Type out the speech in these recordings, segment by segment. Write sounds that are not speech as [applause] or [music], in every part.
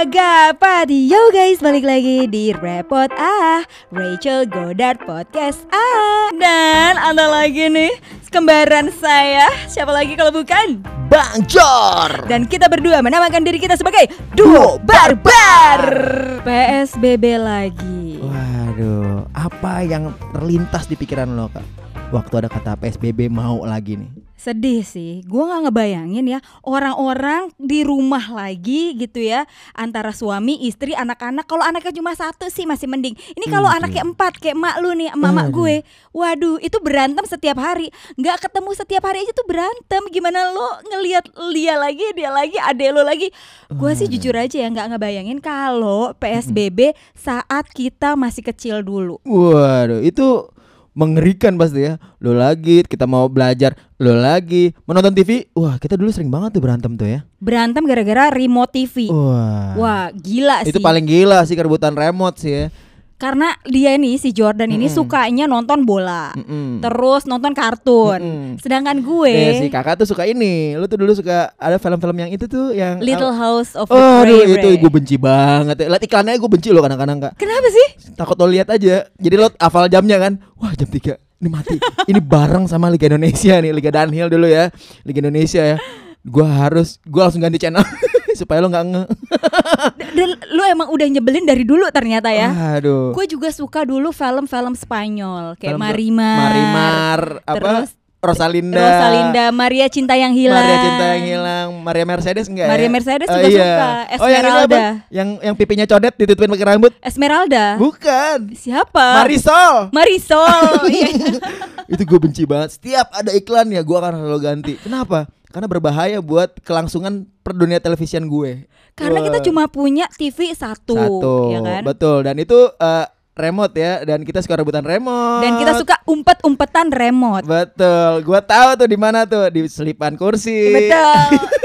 Agapati Yo guys? Balik lagi di Repot Ah Rachel Godard Podcast Ah Dan ada lagi nih Kembaran saya. Siapa lagi kalau bukan? Bang Jor. Dan kita berdua menamakan diri kita sebagai Duo Barbar. PSBB lagi. Waduh, apa yang terlintas di pikiran lo kak? Waktu ada kata PSBB mau lagi nih. Sedih sih, gue nggak ngebayangin ya orang-orang di rumah lagi gitu ya antara suami, istri, anak-anak. Kalau anaknya cuma satu sih masih mending. Ini kalau Hmm, anaknya empat kayak mak lu nih, mama Aduh. gue, waduh itu berantem setiap hari. Nggak ketemu setiap hari aja tuh berantem. Gimana lo ngelihat dia lagi, dia lagi, ade lo lagi? Gue sih jujur aja ya nggak ngebayangin kalau PSBB saat kita masih kecil dulu. Waduh, itu mengerikan pasti ya. Lo lagi, kita mau belajar, lo lagi menonton TV. Wah, kita dulu sering banget tuh berantem tuh ya. Berantem gara-gara remote TV. Wah. Wah gila sih. Itu paling gila sih kerebutan remote sih ya. Karena dia nih si Jordan ini Mm-mm. sukanya nonton bola, Mm-mm. terus nonton kartun. Mm-mm. Sedangkan gue Eh, si kakak tuh suka ini. Lu tuh dulu suka ada film-film yang itu tuh yang Little House of the Oh, itu gue benci banget. Lihat iklannya gue benci loh kadang-kadang kak. Kenapa sih? takut lo lihat aja jadi lo hafal jamnya kan wah jam 3 ini mati [laughs] ini bareng sama Liga Indonesia nih Liga Downhill dulu ya Liga Indonesia ya gua harus gua langsung ganti channel [laughs] [laughs] supaya lo nggak nge [laughs] Dan lu emang udah nyebelin dari dulu ternyata ya. aduh Gue juga suka dulu film-film Spanyol kayak Film- Marimar, Marimar apa terus Rosalinda Rosalinda, Maria Cinta yang hilang. Maria Cinta yang hilang Maria Mercedes enggak Maria ya? Mercedes Oh, juga iya. suka. oh yang apa Esmeralda. yang yang pipinya codet ditutupin pakai rambut Esmeralda. bukan Siapa? Marisol Marisol. [laughs] Iya. itu gue benci banget setiap ada iklan ya gue akan selalu ganti kenapa karena berbahaya buat kelangsungan per dunia televisian gue Karena kita Wah. cuma punya TV satu, satu ya kan? betul dan itu eh, remote ya dan kita suka rebutan remote Dan kita suka umpet-umpetan remote. betul gue tahu tuh di mana tuh di selipan kursi Betul. [laughs]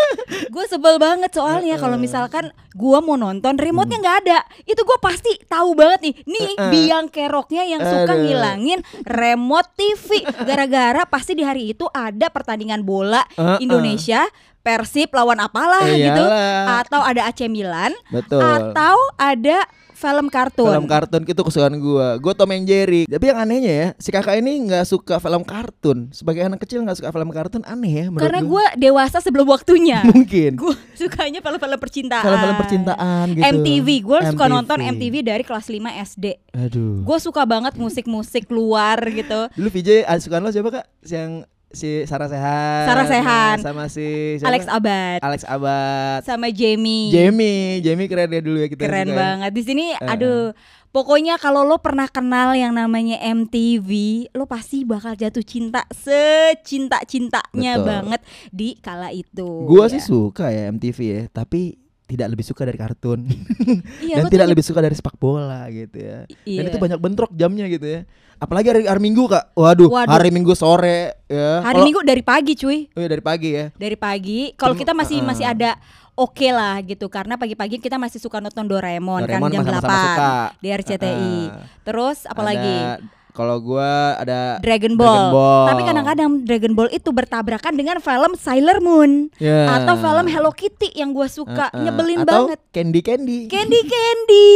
gue sebel banget soalnya kalau misalkan gue mau nonton remote-nya nggak ada, itu gue pasti tahu banget nih, nih Heeh. biang keroknya yang suka Aduh. ngilangin remote TV gara-gara pasti di hari itu ada pertandingan bola Heeh. Indonesia Persib lawan apalah gitu, Iyalah. atau ada AC Milan, betul atau ada film kartun. film kartun itu kesukaan gue gue Tom and Jerry tapi yang anehnya ya si kakak ini nggak suka film kartun sebagai anak kecil nggak suka film kartun aneh ya menurut Karena gua. gue dewasa sebelum waktunya. [laughs] mungkin gue sukanya film-film percintaan. film-film percintaan gitu MTV, gue suka nonton MTV dari kelas 5 SD. aduh Gue suka banget musik-musik luar gitu. Dulu VJ sukaan lo siapa kak? Yang si Sarah Sehan Sarah Sehan. Sama si siapa? Alex Abad Alex Abad sama Jamie. Jamie Jamie keren ya dulu ya kita Keren ya. banget. Di sini aduh Pokoknya kalau lo pernah kenal yang namanya MTV, lo pasti bakal jatuh cinta secinta-cintanya banget di kala itu. Gua ya. sih suka ya MTV ya Tapi tidak lebih suka dari kartun [laughs] Iya, Dan tidak lebih suka dari sepak bola gitu ya Iya. Dan itu banyak bentrok jamnya gitu ya Apalagi hari, hari Minggu kak Waduh, Waduh. hari Minggu sore ya Hari Kalau- Minggu dari pagi, cuy. Oh iya dari pagi ya dari pagi. Kalau kita masih uh-uh. masih ada oke lah gitu karena pagi-pagi kita masih suka nonton Doraemon, Doraemon kan jam sama-sama 8 suka. di RCTI. Uh-uh. Terus apalagi Ada- Kalau gua ada Dragon Ball. Dragon Ball. Tapi kadang-kadang Dragon Ball itu bertabrakan dengan film Sailor Moon Ya. atau film Hello Kitty yang gua suka, Uh-uh. nyebelin Atau banget. Candy Candy Candy [laughs] Candy.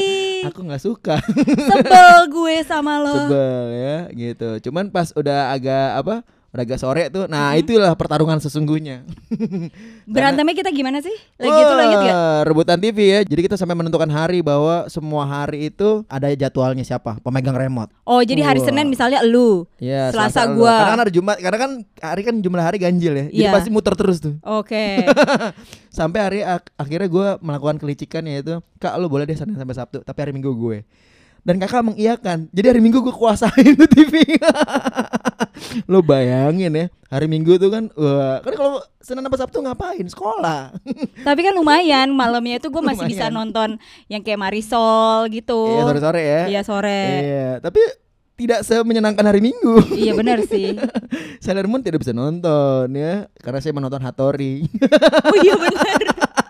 [laughs] Aku nggak suka Sebel gue sama lo. sebel ya gitu cuman pas udah agak apa udah agak sore tuh nah itulah pertarungan sesungguhnya [laughs] Berantemnya kita gimana sih? Lagi itu Wah, lo inget gak? rebutan TV ya jadi kita sampai menentukan hari bahwa semua hari itu ada jadwalnya siapa pemegang remote Oh, jadi hari Wah. Senin misalnya lu. ya Selasa lu. gua. karena kan ada Jumat karena kan hari kan jumlah hari ganjil ya jadi Iya. pasti muter terus tuh Oke. [laughs] sampai hari ak- akhirnya gue melakukan kelicikan yaitu kak lo boleh deh Senin sampai Sabtu tapi hari Minggu gue dan kakak mengiyakan jadi hari Minggu gue kuasain tuh TV lo bayangin ya hari Minggu tuh kan wah kan kalau Senin sampai Sabtu ngapain sekolah [laughs] Tapi kan lumayan malamnya itu gue masih bisa Lumayan. nonton yang kayak Marisol gitu. iya sore sore ya Iya sore. iya tapi tidak semenyenangkan hari Minggu [laughs] iya benar sih. Sailor Moon tidak bisa nonton ya karena saya menonton Hattori Oh iya benar. [laughs]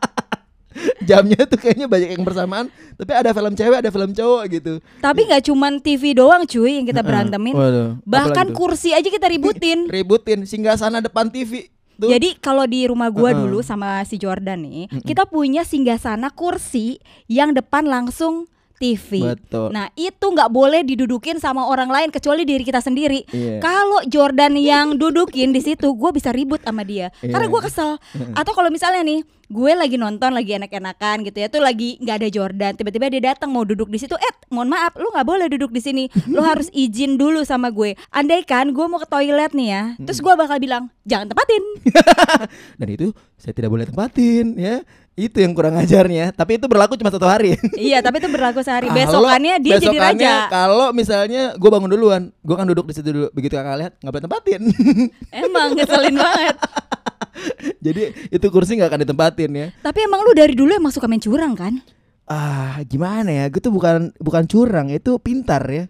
[laughs] jamnya tuh kayaknya banyak yang bersamaan tapi ada film cewek ada film cowok gitu Tapi nggak cuman TV doang cuy yang kita berantemin. Waduh, Bahkan kursi aja kita ributin. [laughs] ributin singgah sana depan TV Tuh. Jadi kalau di rumah gua Heeh. dulu sama si Jordan nih, kita punya singgasana kursi yang depan langsung TV. Betul. Nah itu nggak boleh didudukin sama orang lain kecuali diri kita sendiri. Iya. Kalau Jordan yang dudukin di situ, gue bisa ribut sama dia karena Iya. gue kesel. [laughs] Atau kalau misalnya nih, gue lagi nonton lagi enak-enakan gitu ya, tuh lagi nggak ada Jordan, tiba-tiba dia datang mau duduk di situ, eh mohon maaf, lu nggak boleh duduk di sini, lu [laughs] harus izin dulu sama gue. Andai kan gue mau ke toilet nih ya, terus gue bakal bilang jangan tempatin. [laughs] Dan itu saya tidak boleh tempatin ya. Itu yang kurang ajarnya. Tapi itu berlaku cuma satu hari. [laughs] iya, tapi itu berlaku sehari. Besokannya dia jadi besokannya raja. Kalau misalnya gue bangun duluan, gue kan duduk di situ dulu. Begitu kakak lihat nggak boleh tempatin. [laughs] Emang ngeselin banget. [laughs] Jadi itu kursi nggak akan ditempatin ya. Tapi emang lu dari dulu emang suka main curang kan? Ah gimana ya? Gue tuh bukan bukan curang, itu pintar ya.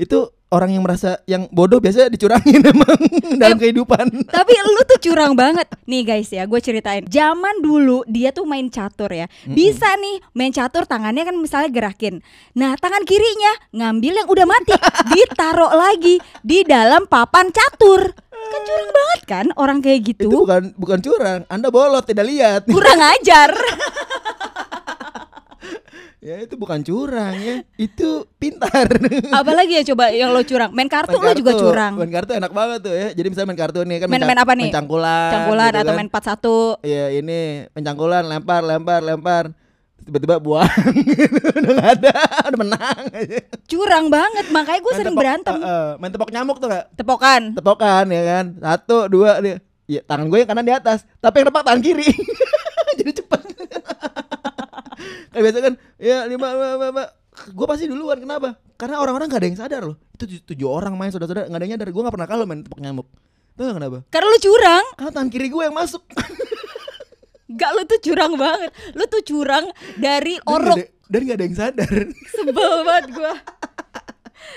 Itu orang yang merasa yang bodoh biasanya dicurangin [laughs] emang dalam kehidupan. Tapi lu tuh curang banget. Nih guys ya gue ceritain. Zaman dulu dia tuh main catur ya. Bisa nih main catur tangannya kan misalnya gerakin. Nah tangan kirinya ngambil yang udah mati [laughs] Ditaruh lagi di dalam papan catur. Kan curang banget kan orang kayak Itu gitu bukan bukan curang. Anda bolot tidak lihat. Kurang [laughs] ajar ya itu bukan curang ya. Itu pintar. [laughs] Apalagi ya coba yang lo curang Main kartu Main lo juga kartu. curang Main kartu enak banget tuh ya. Jadi misalnya main kartu nih kan Main- main apa nih? cangkulan. Cangkulan gitu atau kan. main 41 Iya ini pencangkulan lempar lempar lempar tiba-tiba buang [laughs] udah ada udah menang. Curang banget Makanya gue sering tepok- berantem eh, eh, main tepok nyamuk tuh gak Tepokan tepokan ya kan satu dua dia ya, tangan gue yang kanan di atas tapi yang tepak tangan kiri [laughs] jadi cepet kayak biasa kan? Ya lima lima, lima, lima. gue pasti duluan kenapa? Karena orang-orang gak ada yang sadar loh. Itu tujuh, tujuh orang main saudara-saudara gak ada yang nyadar. Gue gak pernah kalah main tepok nyamuk gak kenapa? Karena lu curang. Karena tangan kiri gue yang masuk. [laughs] Gak lu tuh curang banget. Lu tuh curang dari Dan gak orok. ada, dan gak ada yang sadar. [laughs] Sebel banget gua.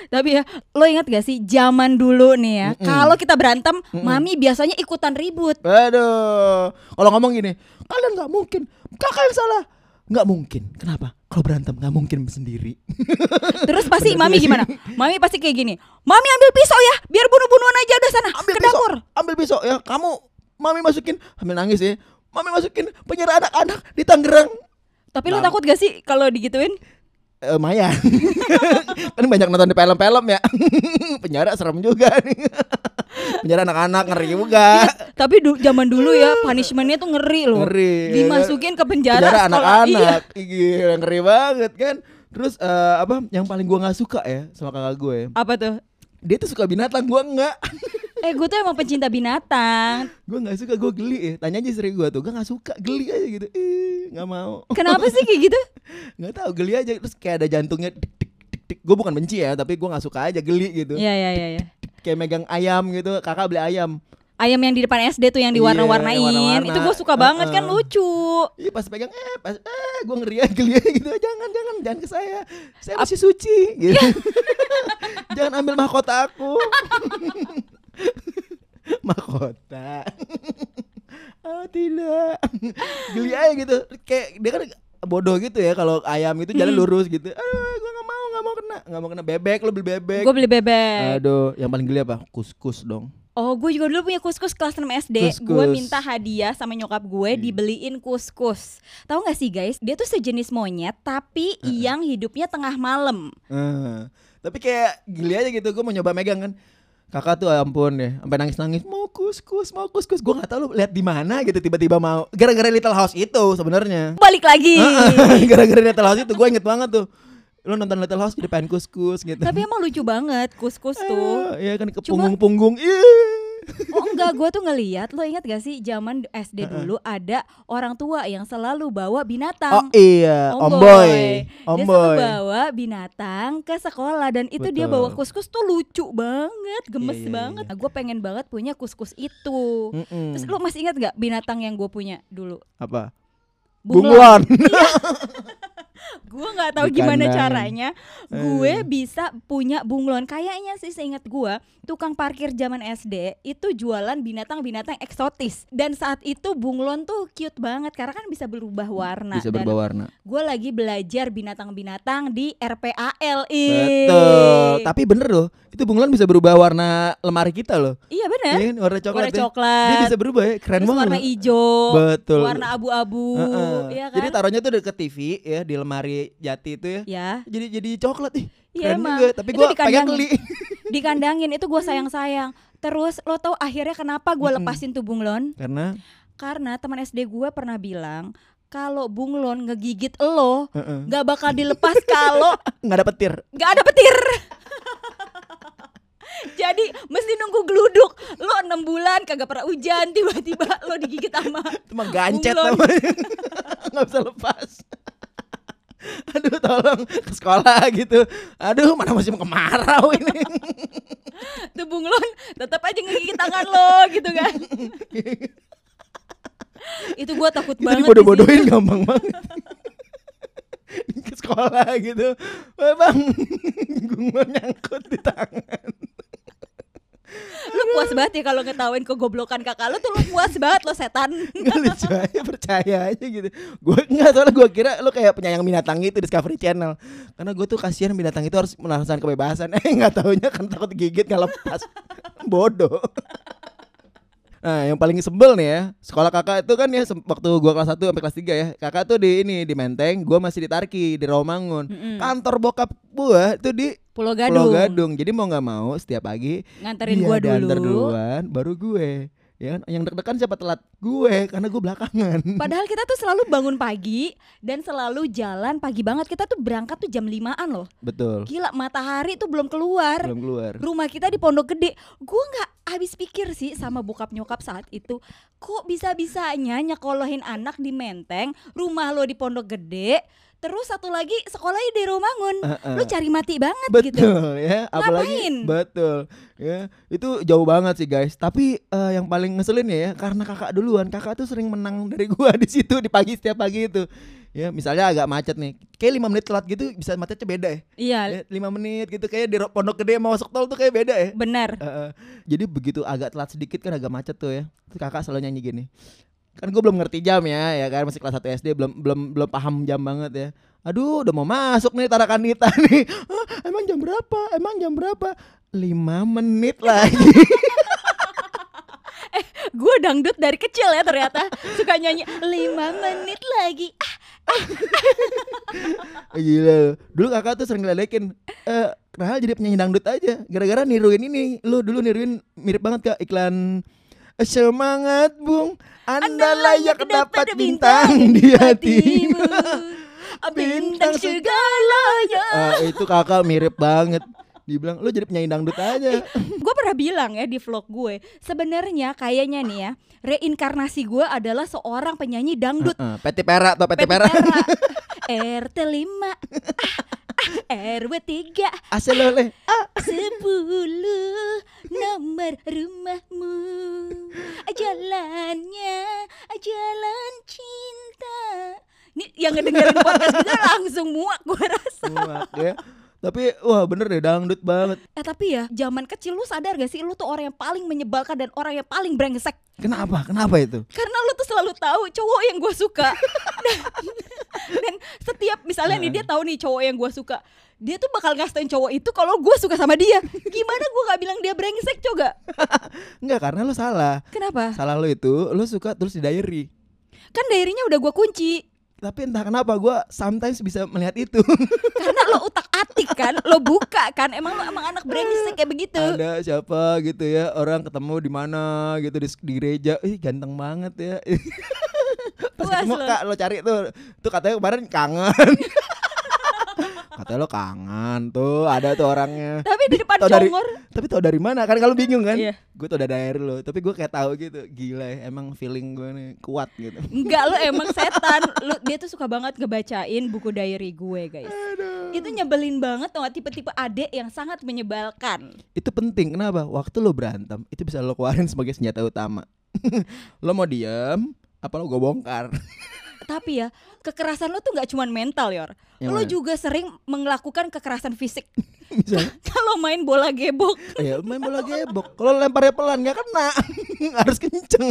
Tapi ya Lo ingat gak sih Zaman dulu nih ya? Kalau kita berantem Mami biasanya ikutan ribut. Aduh Kalau ngomong gini Kalian gak mungkin. Kakak yang salah Gak mungkin. Kenapa? Kalau berantem gak mungkin sendiri. [laughs] Terus pasti Mami gimana? Mami pasti kayak gini Mami ambil pisau ya Biar bunuh-bunuhan aja udah sana Ambil Ke pisau dapur. Ambil pisau ya Kamu Mami masukin Ambil nangis ya Mami masukin penjara anak-anak di Tangerang. Tapi lu Mam- takut gak sih Kalau digituin Eh, Mayan [laughs] Kan banyak nonton di film-film ya. [laughs] Penjara serem juga nih. [laughs] Penjara anak-anak ngeri juga. Tapi du- zaman dulu ya Punishmentnya tuh ngeri loh. Ngeri. Ya Dimasukin ke penjara, penjara anak-anak. Iya. Ngeri banget kan? Terus eh, apa yang paling gua nggak suka ya sama kakak gue Apa tuh? Dia tuh suka binatang gua enggak Eh gue tuh emang pencinta binatang. Gue nggak suka gue geli ya. Tanya aja sering gua tuh Gue nggak suka geli aja gitu. Ih nggak mau. Kenapa sih kayak gitu? [laughs] Nggak tahu geli aja. Terus kayak ada jantungnya tik tik tik tik. Gue bukan benci ya Tapi gua nggak suka aja geli gitu. Iya iya iya ya. Kayak megang ayam gitu. Kakak beli ayam. Ayam yang di depan SD tuh yang Iya, diwarna-warnain warna-warna. Itu gue suka banget kan lucu. Iya pas pegang eh pas eh gue ngeri geli gitu. Jangan jangan jangan ke saya. Saya masih suci gitu. [laughs] Jangan ambil mahkota aku. [laughs] Mahkota oh tidak. [laughs] Geli aja gitu. Kayak dia kan bodoh gitu ya kalau ayam itu jalan Hmm. lurus gitu. Ah gue nggak mau nggak mau kena. Nggak mau kena. Bebek lo beli bebek. Gue beli bebek. Aduh yang paling geli apa? Kuskus dong. Oh gue juga dulu punya kuskus kelas 6 SD. Gue minta hadiah sama nyokap gue dibeliin kuskus. Tahu gak sih guys? Dia tuh sejenis monyet Tapi yang hidupnya tengah malam. Eh, tapi kayak geli aja gitu. Gue mau nyoba megang kan kakak tuh ampun deh sampai nangis nangis mau kus kus mau kus kus. Gue nggak tahu lu lihat di mana gitu tiba-tiba mau gara-gara Little House itu sebenarnya. Balik lagi. [laughs] Gara-gara Little House itu gue inget banget tuh. Lu nonton Little House jadi pengen kus kus gitu. Tapi emang lucu banget kuskus tuh. Iya kan ke Cuma- punggung-punggung. Ih. Oh enggak, gue tuh ngeliat Lo ingat gak sih zaman SD dulu ada orang tua yang selalu bawa binatang Oh iya, Om Om Boy. Boy, Dia selalu bawa binatang ke sekolah dan itu dia bawa kuskus tuh lucu banget, gemes Iya, iya, banget. iya. Nah, gue pengen banget punya kuskus itu. Terus lu masih ingat gak binatang yang gue punya dulu? Apa? Bunglon. Bunglon. [laughs] gue nggak tahu gimana caranya gue Eh. bisa punya bunglon kayaknya sih seingat gue tukang parkir zaman SD itu jualan binatang-binatang eksotis dan saat itu bunglon tuh cute banget karena kan bisa berubah warna Bisa dan berubah warna. gue lagi belajar binatang-binatang di RPAL ih. Betul. Tapi bener loh, itu bunglon bisa berubah warna lemari kita loh. iya bener kan warna coklat. warna ya. coklat Dia bisa berubah ya, keren terus banget. warna hijau Betul. warna abu-abu Heeh. ya kan Jadi taruhnya tuh deket TV ya di lemari jati itu ya. ya Jadi jadi coklat ih. Iya, emang. juga, tapi gua pengen dikandangin. beli. [laughs] dikandangin itu gue sayang-sayang terus lo tau akhirnya kenapa gue lepasin tuh bunglon Karena karena teman SD gue pernah bilang kalau bunglon ngegigit lo heeh, nggak bakal dilepas kalau nggak dapet tir. nggak ada petir [laughs] jadi mesti nunggu geluduk lo enam bulan kagak pernah hujan tiba-tiba lo digigit sama Itu mah gancet namanya. [laughs] Nggak bisa lepas. [laughs] Aduh tolong ke sekolah gitu. Aduh mana masih mau kemarau ini. [laughs] tuh bunglon tetap aja ngegigit tangan lo gitu kan [laughs] itu gue takut Itu banget di dibodoh-bodohin gampang banget. ke sekolah gitu. Bang, gue nyangkut di tangan. Lu puas banget ya kalau ngetawain kegoblokan kakak lu tuh lu puas banget lo setan. [laughs] Nggak lucu aja percaya aja gitu. Gue nggak soalnya gue kira lu kayak penyayang binatang itu Discovery Channel. Karena gue tuh kasihan binatang itu harus merasakan kebebasan. [laughs] Eh nggak taunya kan takut gigit nggak lepas. [laughs] Bodoh Nah yang paling sebel nih ya Sekolah kakak itu kan ya Waktu gua kelas 1 sampai kelas 3 ya Kakak tuh di ini Di Menteng Gua masih di Tarki Di Rawamangun. Mm-mm. Kantor bokap gua itu di Pulau Pulau Gadung, Gadung. Jadi mau nggak mau Setiap pagi nganterin dia gua dulu. duluan Baru gue ya kan? Yang deg-degan siapa telat gue Karena gue belakangan [laughs] Padahal kita tuh selalu bangun pagi dan selalu jalan pagi banget. Kita tuh berangkat tuh jam 5-an loh. Betul Gila, matahari tuh belum keluar. Belum keluar Rumah kita di Pondok Gede. Gue nggak habis pikir sih sama bokap nyokap saat itu. Kok bisa-bisanya nyekolahin anak di Menteng, rumah lo di Pondok Gede, terus satu lagi sekolahnya di Romangun. Heeh. Lu cari mati banget Betul gitu. ya Apalagi Ngapain? Betul ya Itu jauh banget sih guys Tapi eh, yang paling ngeselin ya Karena kakak duluan Kakak tuh sering menang dari [laughs] gua di situ Di pagi setiap pagi itu Ya misalnya agak macet nih Kayak 5 menit telat gitu Bisa macetnya beda ya Iya, Ya, 5 menit gitu Kayak di Pondok Gede mau masuk tol tuh kayak beda ya benar. Heeh. Jadi begitu agak telat sedikit kan agak macet tuh ya. Terus kakak selalu nyanyi gini. Kan gue belum ngerti jam ya, ya kan masih kelas 1 SD belum belum belum paham jam banget ya. Aduh, udah mau masuk nih Tarakan Dita [laughs] nih. "Hah, emang jam berapa? Emang jam berapa? 5 menit lagi. [laughs] Gue dangdut dari kecil ya ternyata suka nyanyi lima menit lagi. Ah, [laughs] Gila. lu. Dulu kakak tuh sering ngeledekin eh Rahel jadi penyanyi dangdut aja gara-gara niruin ini. Lu dulu niruin mirip banget Kak iklan Semangat Bung, Anda layak dapat bintang di hatimu. [laughs] Bintang segalanya. Ah, itu kakak mirip banget. Dibilang lu jadi penyanyi dangdut aja. gue pernah bilang ya di vlog gue, sebenarnya kayaknya nih ya, reinkarnasi gue adalah seorang penyanyi dangdut. Heeh, Peti Pera atau Peti Peti Pera. Pera. [laughs] RT 5 RW 3 Asal oleh. 10 nomor rumahmu Jalannya Jalan cinta Nih yang ngedengerin podcast kita langsung muak gue rasa Muak ya. Tapi wah bener deh dangdut banget. Eh tapi ya zaman kecil lu sadar gak sih Lu tuh orang yang paling menyebalkan dan orang yang paling brengsek Kenapa? Kenapa itu? Karena lu tuh selalu tahu cowok yang gue suka [laughs] [laughs] dan, setiap misalnya nih dia tahu nih cowok yang gue suka dia tuh bakal ngastain cowok itu kalau gue suka sama dia gimana gue nggak bilang dia brengsek coba [laughs] Enggak, karena lu salah. kenapa Salah lu itu, lu suka terus di diary. kan diary-nya udah gue kunci Tapi entah kenapa gua sometimes bisa melihat itu. [laughs] karena lo utak atik kan lo buka kan emang lo emang anak brengsek kayak begitu Ada siapa gitu ya, orang ketemu di mana gitu di, di gereja. Ih, ganteng banget ya. [laughs] Pas Puas ketemu lo. Kak, lo cari tuh. Tuh katanya kemarin kangen. [laughs] katanya lo kangen tuh, ada tuh orangnya. tapi di depan Tau dari- congor Tapi tau dari mana? Kan kalau bingung kan? Iya. Gue tau dari lo, tapi gue kayak tahu gitu. Gila ya, emang feeling gue nih kuat gitu. Enggak lo emang setan lo, Dia tuh suka banget ngebacain buku diary gue guys Itu nyebelin banget tuh tipe-tipe adek yang sangat menyebalkan Itu penting. Kenapa? Waktu lo berantem, itu bisa lo keluarin sebagai senjata utama. [laughs] lo mau diam, apa lo gue bongkar? [laughs] Tapi ya kekerasan lo tuh nggak cuma mental yor Yang lo juga sering melakukan kekerasan fisik [laughs] [laughs] kalau main bola gebok ya main bola gebok. Kalau lemparnya pelan nggak kena, harus kenceng.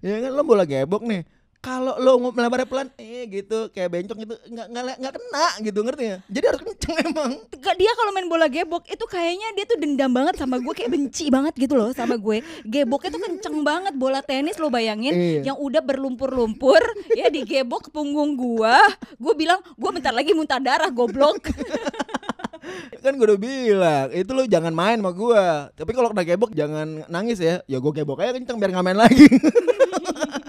Ya kan lo bola gebok nih. Kalau lo melemparnya pelan, eh gitu kayak bencong gitu nggak nggak nggak kena gitu ngerti ya? Jadi harus kenceng [laughs] emang. Dia kalau main bola gebok itu kayaknya dia tuh dendam banget sama gue kayak benci banget gitu loh sama gue geboknya tuh kenceng banget bola tenis lo bayangin Iya. yang udah berlumpur-lumpur ya digebok ke punggung gue gue bilang gue bentar lagi muntah darah goblok [laughs] kan gue udah bilang itu lo jangan main sama gua tapi kalau kena gebok jangan nangis ya ya gue gebok aja kenceng biar nggak main lagi [laughs]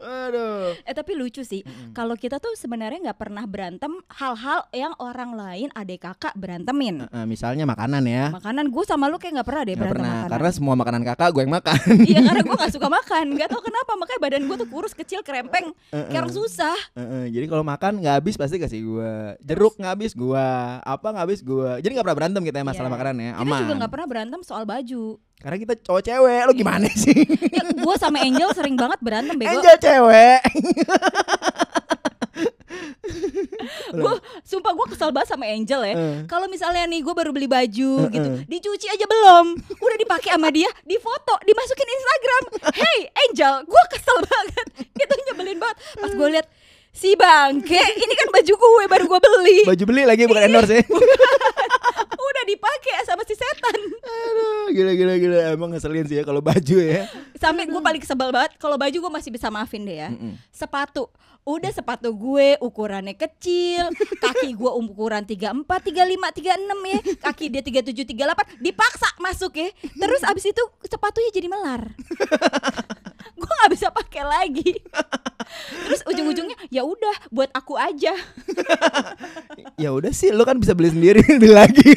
aduh. Eh tapi lucu sih kalau kita tuh sebenarnya nggak pernah berantem hal-hal yang orang lain adik kakak berantemin. Eh, misalnya makanan ya. Makanan gue sama lu kayak nggak pernah deh nggak berantem pernah makanan. karena semua makanan kakak gue yang makan. Iya karena gue [laughs] nggak suka makan nggak tahu kenapa makanya badan gue tuh kurus kecil krempeng kayak orang susah. Eh, eh, jadi kalau makan nggak habis pasti kasih gue jeruk nggak habis gue apa nggak habis gue jadi nggak pernah berantem kita ya masalah Iya. makanan ya kita aman. juga nggak pernah berantem soal baju karena kita cowok cewek lo gimana sih? [laughs] Ya, gue sama Angel sering banget berantem bego. Angel cewek. [laughs] Gue sumpah gue kesel banget sama Angel ya. Eh. kalau misalnya nih gue baru beli baju gitu dicuci aja belum. Udah dipakai sama dia difoto dimasukin Instagram. Hey Angel gue kesel banget. [laughs] Itu nyebelin banget. Pas gue liat si bangke ini kan baju gue baru gue beli. Baju beli lagi bukan endorse ya udah dipakai sama si setan Aduh, gila gila gila. Emang ngeselin sih ya kalau baju ya. sampai gue paling sebel banget kalau baju gue masih bisa maafin deh ya. Mm-mm. sepatu. Udah sepatu gue ukurannya kecil kaki gue ukuran 34 35 36 ya. Kaki dia 37 38 dipaksa masuk ya. Terus abis itu sepatunya jadi melar. Gue nggak bisa pakai lagi. Terus ujung-ujungnya ya udah buat aku aja. Ya udah sih, lo kan bisa beli sendiri beli [laughs] lagi.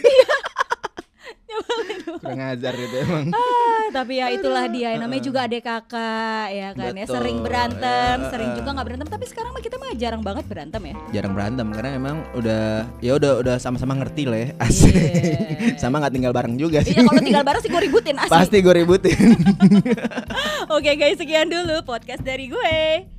Kurang ajar gitu emang. Ah, tapi ya itulah dia namanya juga adek kakak ya kan ya Betul. sering berantem Eh, sering juga nggak berantem tapi sekarang mah kita mah jarang banget berantem ya Jarang berantem karena emang udah ya udah udah sama-sama ngerti lah ya. Asik. Iya. Sama nggak tinggal bareng juga sih. Iya kalau tinggal bareng sih gue ributin asli Pasti gue ributin. [laughs] Oke guys sekian dulu podcast dari gue